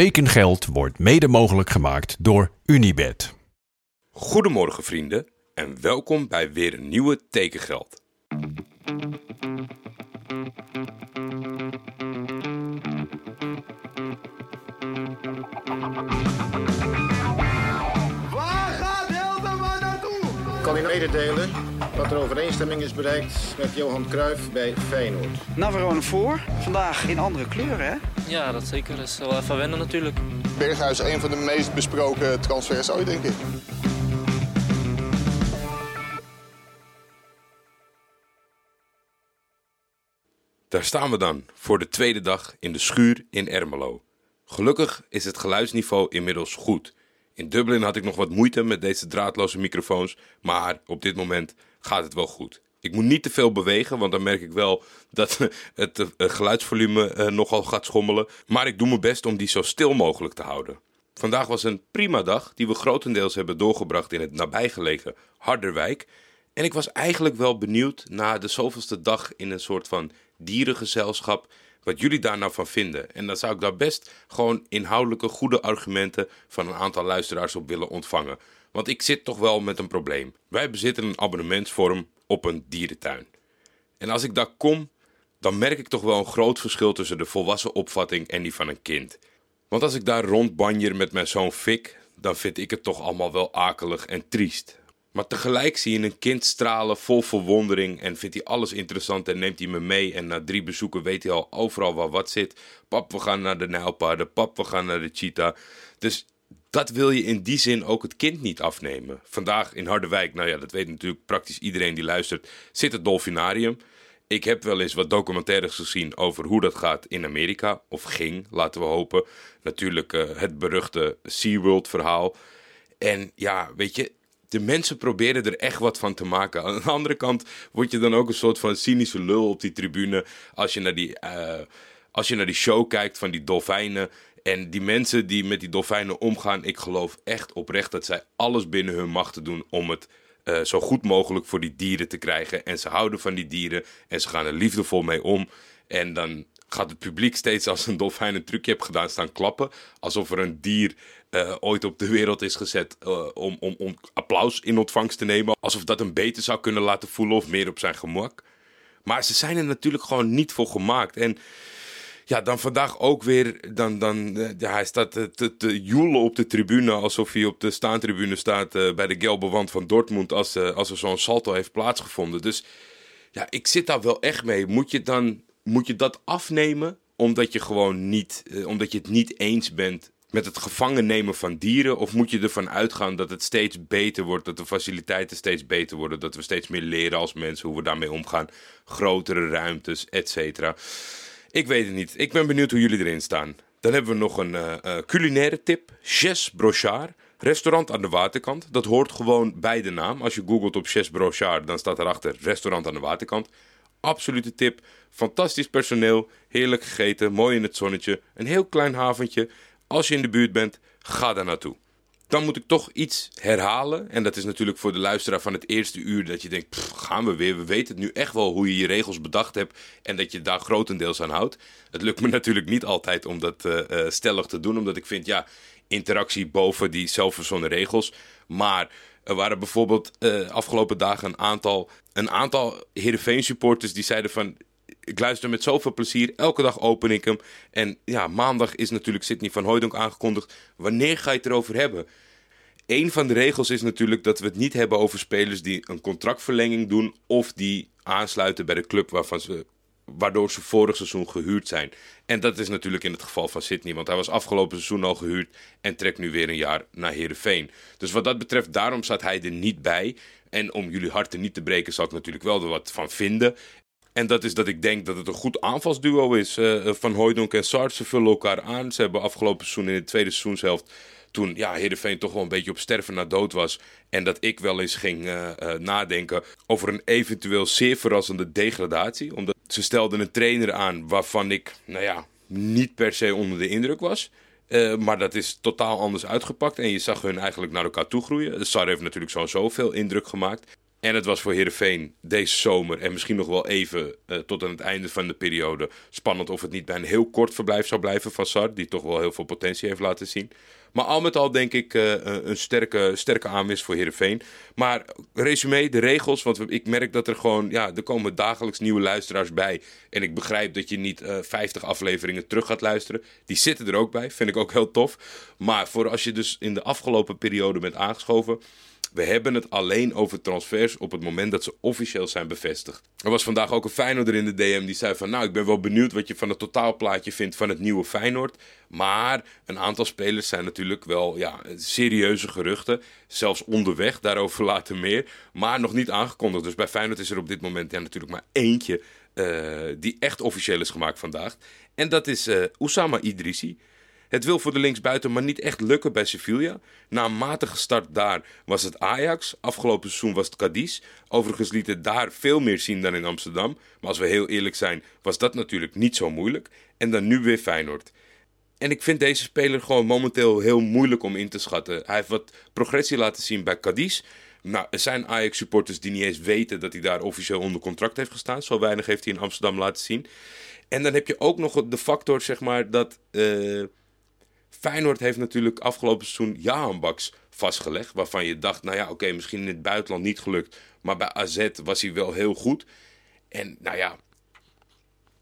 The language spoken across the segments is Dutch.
Tekengeld wordt mede mogelijk gemaakt door Unibed. Goedemorgen vrienden en welkom bij weer een nieuwe Tekengeld. Waar gaat Hilterman naartoe? kan u mededelen dat er overeenstemming is bereikt met Johan Cruijff bij Feyenoord. Navarone voor. Vandaag in andere kleuren, hè? Ja, dat zeker. Dat is wel even wennen natuurlijk. Berghuis, een van de meest besproken transfers ooit, denk ik. Daar staan we dan voor de tweede dag in de schuur in Ermelo. Gelukkig is het geluidsniveau inmiddels goed. In Dublin had ik nog wat moeite met deze draadloze microfoons, maar op dit moment gaat het wel goed. Ik moet niet te veel bewegen, want dan merk ik wel dat het eh, geluidsvolume eh, nogal gaat schommelen. Maar ik doe mijn best om die zo stil mogelijk te houden. Vandaag was een prima dag die we grotendeels hebben doorgebracht in het nabijgelegen Harderwijk. En ik was eigenlijk wel benieuwd na de zoveelste dag in een soort van dierengezelschap wat jullie daar nou van vinden. En dan zou ik daar best gewoon inhoudelijke goede argumenten van een aantal luisteraars op willen ontvangen. Want ik zit toch wel met een probleem. Wij bezitten een abonnementsvorm op een dierentuin. En als ik daar kom, dan merk ik toch wel een groot verschil tussen de volwassen opvatting en die van een kind. Want als ik daar rondbanjer met mijn zoon Fik, dan vind ik het toch allemaal wel akelig en triest. Maar tegelijk zie je een kind stralen vol verwondering en vindt hij alles interessant en neemt hij me mee. En na drie bezoeken weet hij al overal waar wat zit. Pap, we gaan naar de nijlpaarden. Pap, we gaan naar de cheetah. Dus dat wil je in die zin ook het kind niet afnemen. Vandaag in Harderwijk, nou ja, dat weet natuurlijk praktisch iedereen die luistert, zit het dolfinarium. Ik heb wel eens wat documentaires gezien over hoe dat gaat in Amerika. Of ging, laten we hopen. Natuurlijk eh, het beruchte SeaWorld verhaal. En ja, weet je, de mensen proberen er echt wat van te maken. Aan de andere kant word je dan ook een soort van cynische lul op die tribune. Als je naar die, eh, als je naar die show kijkt van die dolfijnen. En die mensen die met die dolfijnen omgaan, ik geloof echt oprecht dat zij alles binnen hun macht doen om het eh, zo goed mogelijk voor die dieren te krijgen. En ze houden van die dieren en ze gaan er liefdevol mee om. En dan gaat het publiek steeds als een dolfijn een trucje heeft gedaan staan klappen. Alsof er een dier uh, ooit op de wereld is gezet uh, om, om, om applaus in ontvangst te nemen. Alsof dat hem beter zou kunnen laten voelen of meer op zijn gemak. Maar ze zijn er natuurlijk gewoon niet voor gemaakt. En ja, dan vandaag ook weer. Dan, dan, uh, hij staat te, te joelen op de tribune. Alsof hij op de staantribune staat bij de gelbe wand van Dortmund. Als, als er zo'n salto heeft plaatsgevonden. Dus ja, ik zit daar wel echt mee. Moet je, dan, moet je dat afnemen? Omdat je gewoon niet. omdat je het niet eens bent met het gevangen nemen van dieren? Of moet je ervan uitgaan dat het steeds beter wordt, dat de faciliteiten steeds beter worden, dat we steeds meer leren als mensen hoe we daarmee omgaan, grotere ruimtes, et cetera? Ik weet het niet. Ik ben benieuwd hoe jullie erin staan. Dan hebben we nog een uh, uh, culinaire tip. Ches Brochard. Restaurant aan de waterkant. Dat hoort gewoon bij de naam. Als je googelt op Ches Brochard, dan staat erachter restaurant aan de waterkant. Absolute tip. Fantastisch personeel. Heerlijk gegeten. Mooi in het zonnetje. Een heel klein haventje. Als je in de buurt bent, ga daar naartoe. Dan moet ik toch iets herhalen. En dat is natuurlijk voor de luisteraar van het eerste uur dat je denkt: gaan we weer? We weten het nu echt wel hoe je je regels bedacht hebt en dat je daar grotendeels aan houdt. Het lukt me natuurlijk niet altijd om dat uh, uh, stellig te doen, omdat ik vind, ja, interactie boven die zelfverzonnen regels. Maar er waren bijvoorbeeld uh, afgelopen dagen een aantal, een aantal Heerenveen supporters die zeiden van ik luister met zoveel plezier. Elke dag open ik hem. En ja, maandag is natuurlijk Sidney van Hooydonk aangekondigd. Wanneer ga je het erover hebben? Een van de regels is natuurlijk dat we het niet hebben over spelers die een contractverlenging doen. Of die aansluiten bij de club waarvan ze, waardoor ze vorig seizoen gehuurd zijn. En dat is natuurlijk in het geval van Sidney. Want hij was afgelopen seizoen al gehuurd en trekt nu weer een jaar naar Heerenveen. Dus wat dat betreft, daarom staat hij er niet bij. En om jullie harten niet te breken, zal ik natuurlijk wel er wat van vinden. En dat is dat ik denk dat het een goed aanvalsduo is. Uh, van Hooydonk en Sart, ze vullen elkaar aan. Ze hebben afgelopen seizoen in de tweede seizoenshelft... toen ja, Heerenveen toch wel een beetje op sterven na dood was... en dat ik wel eens ging uh, nadenken over een eventueel zeer verrassende degradatie. Omdat ze stelden een trainer aan waarvan ik, nou ja, niet per se onder de indruk was... Maar dat is totaal anders uitgepakt. En je zag hun eigenlijk naar elkaar toe groeien. Sar heeft natuurlijk zo zoveel indruk gemaakt. En het was voor Heerenveen deze zomer en misschien nog wel even uh, tot aan het einde van de periode spannend of het niet bij een heel kort verblijf zou blijven van Sar, die toch wel heel veel potentie heeft laten zien. Maar al met al denk ik uh, een sterke, sterke aanwinst voor Heerenveen. Maar resume, de regels, want ik merk dat er gewoon, ja, er komen dagelijks nieuwe luisteraars bij. En ik begrijp dat je niet uh, 50 afleveringen terug gaat luisteren. Die zitten er ook bij, vind ik ook heel tof. Maar voor als je dus in de afgelopen periode bent aangeschoven we hebben het alleen over transfers op het moment dat ze officieel zijn bevestigd. Er was vandaag ook een Feyenoorder in de DM die zei van... nou, ik ben wel benieuwd wat je van het totaalplaatje vindt van het nieuwe Feyenoord. Maar een aantal spelers zijn natuurlijk wel ja, serieuze geruchten. Zelfs onderweg, daarover later meer. Maar nog niet aangekondigd. Dus bij Feyenoord is er op dit moment ja, natuurlijk maar eentje... Uh, die echt officieel is gemaakt vandaag. En dat is uh, Oussama Idrissi. Het wil voor de linksbuiten maar niet echt lukken bij Sevilla. Na een matige start daar was het Ajax. Afgelopen seizoen was het Cadiz. Overigens liet het daar veel meer zien dan in Amsterdam. Maar als we heel eerlijk zijn, was dat natuurlijk niet zo moeilijk. En dan nu weer Feyenoord. En ik vind deze speler gewoon momenteel heel moeilijk om in te schatten. Hij heeft wat progressie laten zien bij Cadiz. Nou, er zijn Ajax-supporters die niet eens weten dat hij daar officieel onder contract heeft gestaan. Zo weinig heeft hij in Amsterdam laten zien. En dan heb je ook nog de factor, zeg maar, dat... Uh, Feyenoord heeft natuurlijk afgelopen seizoen Jahanbaks vastgelegd. Waarvan je dacht, nou ja, oké, misschien in het buitenland niet gelukt. Maar bij AZ was hij wel heel goed. En nou ja,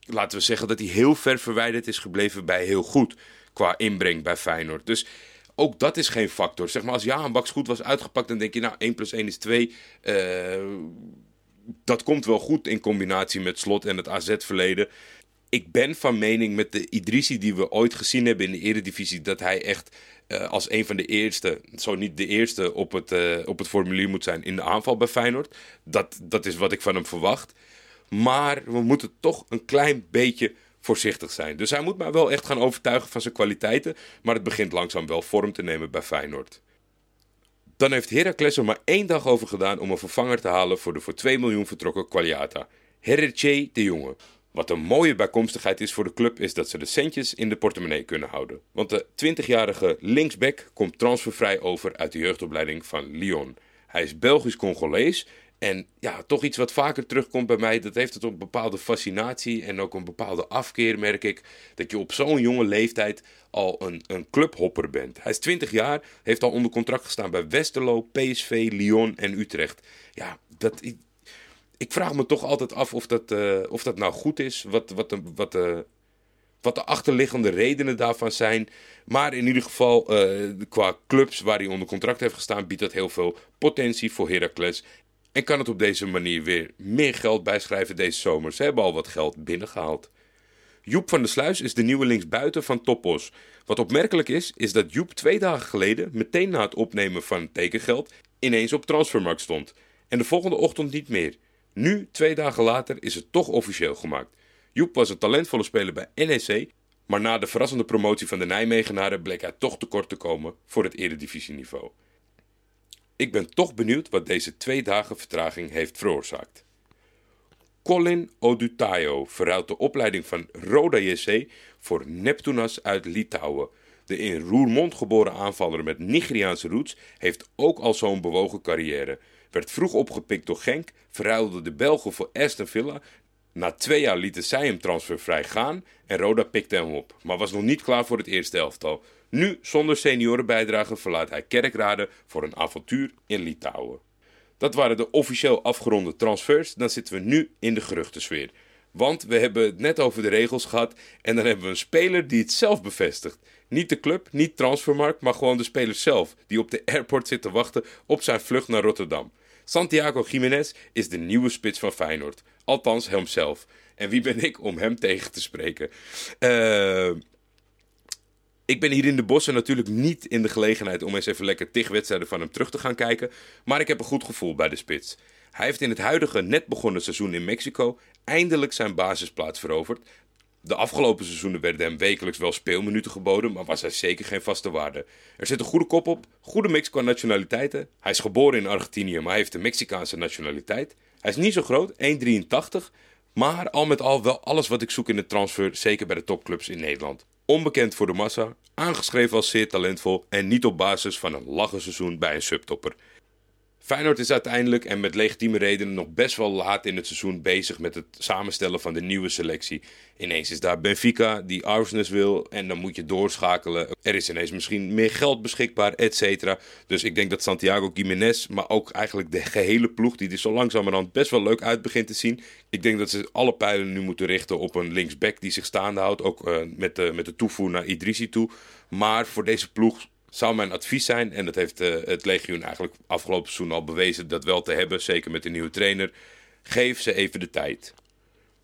laten we zeggen dat hij heel ver verwijderd is gebleven bij heel goed. Qua inbreng bij Feyenoord. Dus ook dat is geen factor. Zeg maar, als Jahanbaks goed was uitgepakt, dan denk je, nou, 1 plus 1 is 2. Uh, eh, dat komt wel goed in combinatie met Slot en het AZ-verleden ik ben van mening met de Idrissi die we ooit gezien hebben in de Eredivisie... dat hij echt uh, als een van de eerste, zo niet de eerste, op het, uh, op het formulier moet zijn in de aanval bij Feyenoord. Dat, dat is wat ik van hem verwacht. Maar we moeten toch een klein beetje voorzichtig zijn. Dus hij moet maar wel echt gaan overtuigen van zijn kwaliteiten. Maar het begint langzaam wel vorm te nemen bij Feyenoord. Dan heeft Heracles er maar één dag over gedaan om een vervanger te halen voor de voor 2 miljoen vertrokken Qualiata. Herretje de Jonge. Wat een mooie bijkomstigheid is voor de club is dat ze de centjes in de portemonnee kunnen houden. Want de 20-jarige linksback komt transfervrij over uit de jeugdopleiding van Lyon. Hij is Belgisch-Congolees en ja, toch iets wat vaker terugkomt bij mij. Dat heeft het op een bepaalde fascinatie en ook een bepaalde afkeer, merk ik. Dat je op zo'n jonge leeftijd al een, een clubhopper bent. Hij is 20 jaar, heeft al onder contract gestaan bij Westerlo, PSV, Lyon en Utrecht. Ja, dat, ik vraag me toch altijd af of dat, uh, of dat nou goed is. Wat, wat, de, wat, de, wat de achterliggende redenen daarvan zijn. Maar in ieder geval, uh, qua clubs waar hij onder contract heeft gestaan, biedt dat heel veel potentie voor Heracles. En kan het op deze manier weer meer geld bijschrijven deze zomer. Ze hebben al wat geld binnengehaald. Joep van der Sluis is de nieuwe linksbuiten van Topos. Wat opmerkelijk is, is dat Joep twee dagen geleden, meteen na het opnemen van tekengeld, ineens op transfermarkt stond. En de volgende ochtend niet meer. Nu, twee dagen later, is het toch officieel gemaakt. Joep was een talentvolle speler bij NEC, maar na de verrassende promotie van de Nijmegenaren bleek hij toch tekort te komen voor het eredivisieniveau. Ik ben toch benieuwd wat deze twee dagen vertraging heeft veroorzaakt. Colin Odutayo verruilt de opleiding van Roda JC voor Neptunas uit Litouwen. De in Roermond geboren aanvaller met Nigeriaanse roots heeft ook al zo'n bewogen carrière werd vroeg opgepikt door Genk, verruilde de Belgen voor Aston Villa. Na twee jaar lieten zij hem transfervrij gaan en Roda pikte hem op, maar was nog niet klaar voor het eerste elftal. Nu, zonder seniorenbijdrage, verlaat hij Kerkrade voor een avontuur in Litouwen. Dat waren de officieel afgeronde transfers, dan zitten we nu in de geruchtensfeer. Want we hebben het net over de regels gehad en dan hebben we een speler die het zelf bevestigt. Niet de club, niet transfermarkt, maar gewoon de speler zelf, die op de airport zit te wachten op zijn vlucht naar Rotterdam. Santiago Jiménez is de nieuwe spits van Feyenoord. Althans, hemzelf. En wie ben ik om hem tegen te spreken? Uh, ik ben hier in de bossen natuurlijk niet in de gelegenheid om eens even lekker tig wedstrijden van hem terug te gaan kijken. Maar ik heb een goed gevoel bij de spits. Hij heeft in het huidige net begonnen seizoen in Mexico eindelijk zijn basisplaats veroverd. De afgelopen seizoenen werden hem wekelijks wel speelminuten geboden, maar was hij zeker geen vaste waarde. Er zit een goede kop op, goede mix qua nationaliteiten. Hij is geboren in Argentinië, maar heeft de Mexicaanse nationaliteit. Hij is niet zo groot, 1,83, maar al met al wel alles wat ik zoek in de transfer, zeker bij de topclubs in Nederland. Onbekend voor de massa, aangeschreven als zeer talentvol en niet op basis van een lachen seizoen bij een subtopper. Feyenoord is uiteindelijk en met legitieme redenen nog best wel laat in het seizoen bezig met het samenstellen van de nieuwe selectie. Ineens is daar Benfica die Arsenis wil en dan moet je doorschakelen. Er is ineens misschien meer geld beschikbaar, et cetera. Dus ik denk dat Santiago Gimenez, maar ook eigenlijk de gehele ploeg die er zo langzamerhand best wel leuk uit begint te zien. Ik denk dat ze alle pijlen nu moeten richten op een linksback die zich staande houdt. Ook uh, met, de, met de toevoer naar Idrissi toe. Maar voor deze ploeg zou mijn advies zijn, en dat heeft uh, het Legioen eigenlijk afgelopen seizoen al bewezen dat wel te hebben, zeker met de nieuwe trainer. Geef ze even de tijd.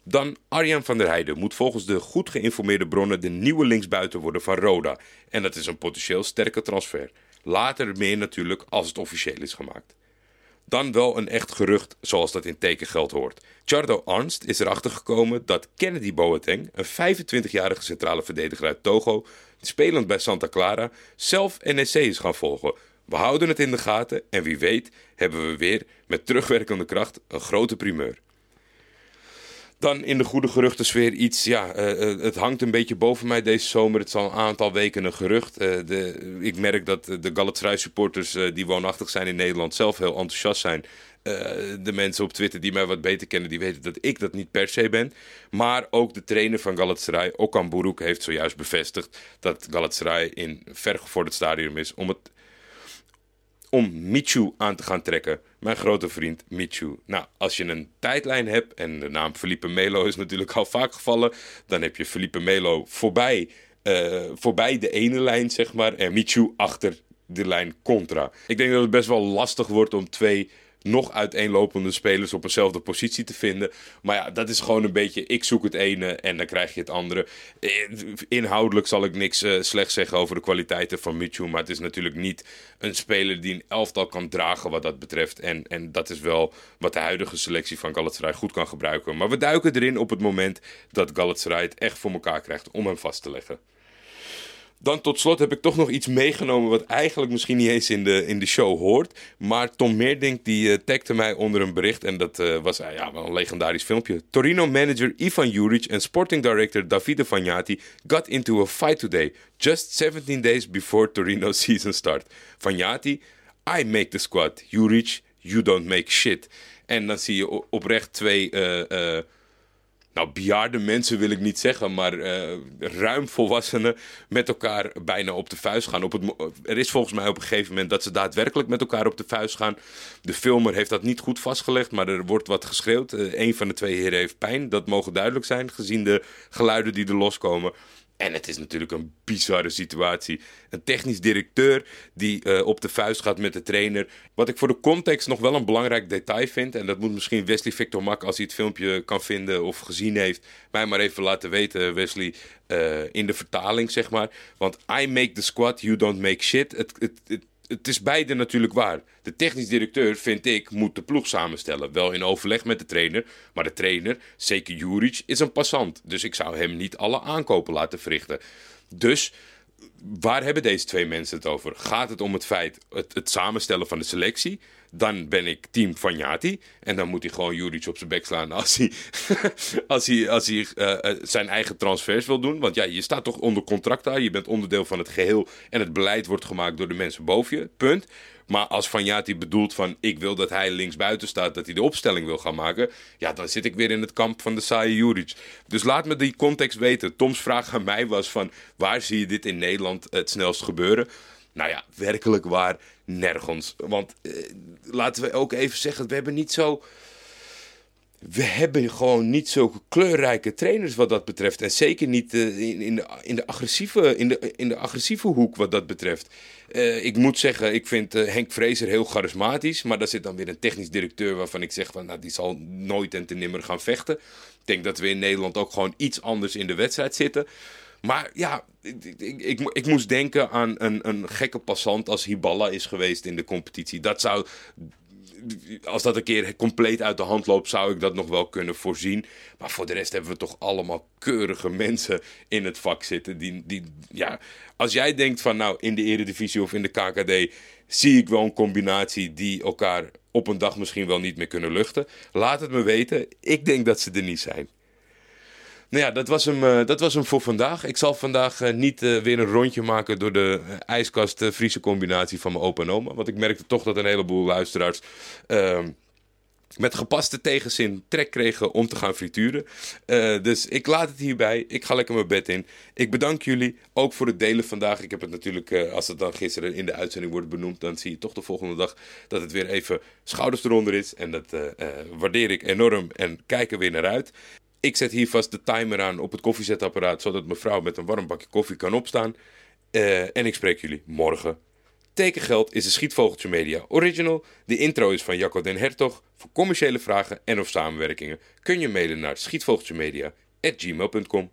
Dan Arjan van der Heijden moet volgens de goed geïnformeerde bronnen de nieuwe linksbuiten worden van Roda. En dat is een potentieel sterke transfer. Later meer natuurlijk als het officieel is gemaakt. Dan wel een echt gerucht zoals dat in tekengeld hoort. Chardo Arnst is erachter gekomen dat Kennedy Boateng, een 25-jarige centrale verdediger uit Togo, spelend bij Santa Clara, zelf NEC is gaan volgen. We houden het in de gaten en wie weet hebben we weer met terugwerkende kracht een grote primeur. Dan in de goede geruchtensfeer iets, ja, uh, het hangt een beetje boven mij deze zomer. Het is al een aantal weken een gerucht. Uh, de, ik merk dat de Galatasaray supporters die woonachtig zijn in Nederland zelf heel enthousiast zijn. de mensen op Twitter die mij wat beter kennen, die weten dat ik dat niet per se ben. Maar ook de trainer van Galatasaray, Okan Buruk, heeft zojuist bevestigd dat Galatasaray in vergevorderd stadium is om het om Michu aan te gaan trekken. Mijn grote vriend Michu. Nou, als je een tijdlijn hebt, en de naam Felipe Melo is natuurlijk al vaak gevallen, dan heb je Felipe Melo voorbij, uh, voorbij de ene lijn, zeg maar, en Michu achter de lijn contra. Ik denk dat het best wel lastig wordt om twee nog uiteenlopende spelers op eenzelfde positie te vinden. Maar ja, dat is gewoon een beetje, ik zoek het ene en dan krijg je het andere. Eh, inhoudelijk zal ik niks uh, slechts zeggen over de kwaliteiten van Mitchell. Maar het is natuurlijk niet een speler die een elftal kan dragen wat dat betreft. En, en dat is wel wat de huidige selectie van Galatasaray goed kan gebruiken. Maar we duiken erin op het moment dat Galatasaray het echt voor elkaar krijgt om hem vast te leggen. Dan tot slot heb ik toch nog iets meegenomen wat eigenlijk misschien niet eens in de, in de show hoort. Maar Tom Meerdink die uh, mij onder een bericht en dat uh, was uh, ja, wel een legendarisch filmpje. Torino manager Ivan Juric en sporting director Davide Fagnati got into a fight today, just 17 days before Torino season start. Fagnati, I make the squad. Juric, you don't make shit. En dan zie je oprecht twee nou, bejaarde mensen wil ik niet zeggen, maar uh, ruim volwassenen met elkaar bijna op de vuist gaan. Op het, er is volgens mij op een gegeven moment dat ze daadwerkelijk met elkaar op de vuist gaan. De filmer heeft dat niet goed vastgelegd, maar er wordt wat geschreeuwd. Uh, een van de twee heren heeft pijn, dat mogen duidelijk zijn, gezien de geluiden die er loskomen. En het is natuurlijk een bizarre situatie. Een technisch directeur die uh, op de vuist gaat met de trainer. Wat ik voor de context nog wel een belangrijk detail vind. En dat moet misschien Wesley Victor Mak, als hij het filmpje kan vinden of gezien heeft, mij maar even laten weten, Wesley. Uh, in de vertaling, zeg maar. Want I make the squad, you don't make shit. Het, het het is beide natuurlijk waar. De technisch directeur, vind ik, moet de ploeg samenstellen. Wel in overleg met de trainer. Maar de trainer, zeker Juric, is een passant. Dus ik zou hem niet alle aankopen laten verrichten. Dus waar hebben deze twee mensen het over? Gaat het om het feit, het, het samenstellen van de selectie? Dan ben ik team Vanjati. En dan moet hij gewoon Juric op zijn bek slaan als hij, als hij, hij uh, zijn eigen transfers wil doen. Want ja, je staat toch onder contract daar. Je bent onderdeel van het geheel. En het beleid wordt gemaakt door de mensen boven je. Punt. Maar als Vanjati bedoelt van ik wil dat hij linksbuiten staat, dat hij de opstelling wil gaan maken, ja, dan zit ik weer in het kamp van de saaie Juric. Dus laat me die context weten. Toms vraag aan mij was van waar zie je dit in Nederland het snelst gebeuren? Nou ja, werkelijk waar nergens. Want eh, laten we ook even zeggen, we hebben niet zo. We hebben gewoon niet zulke kleurrijke trainers wat dat betreft. En zeker niet uh, in, in, de, in, de agressieve, in, de, in de agressieve hoek wat dat betreft. Uh, ik moet zeggen, ik vind Henk Vrezer heel charismatisch. Maar daar zit dan weer een technisch directeur waarvan ik zeg van... Nou, die zal nooit en te nimmer gaan vechten. Ik denk dat we in Nederland ook gewoon iets anders in de wedstrijd zitten. Maar ja, ik, ik, ik, ik, moest denken aan een, een gekke passant als Hiballa is geweest in de competitie. Dat zou, als dat een keer compleet uit de hand loopt, zou ik dat nog wel kunnen voorzien. Maar voor de rest hebben we toch allemaal keurige mensen in het vak zitten. Die, die, ja, als jij denkt van nou, in de Eredivisie of in de KKD zie ik wel een combinatie die elkaar op een dag misschien wel niet meer kunnen luchten. Laat het me weten. Ik denk dat ze er niet zijn. Nou ja, dat was, hem, eh, dat was hem voor vandaag. Ik zal vandaag eh, niet eh, weer een rondje maken door de uh, ijskast-Friese combinatie van mijn opa en oma. Want ik merkte toch dat een heleboel luisteraars ehm, met gepaste tegenzin trek kregen om te gaan frituren. dus ik laat het hierbij. Ik ga lekker mijn bed in. Ik bedank jullie ook voor het delen vandaag. Ik heb het natuurlijk, als het dan gisteren in de uitzending wordt benoemd, dan zie je toch de volgende dag dat het weer even schouders eronder is. En dat waardeer ik enorm en kijk er weer naar uit. Ik zet hier vast de timer aan op het koffiezetapparaat, zodat mevrouw met een warm bakje koffie kan opstaan. Uh, en ik spreek jullie morgen. Tekengeld is een Schietvogeltje Media original. De intro is van Jacco den Hertog. Voor commerciële vragen en of samenwerkingen kun je mailen naar schietvogeltjemedia.gmail.com.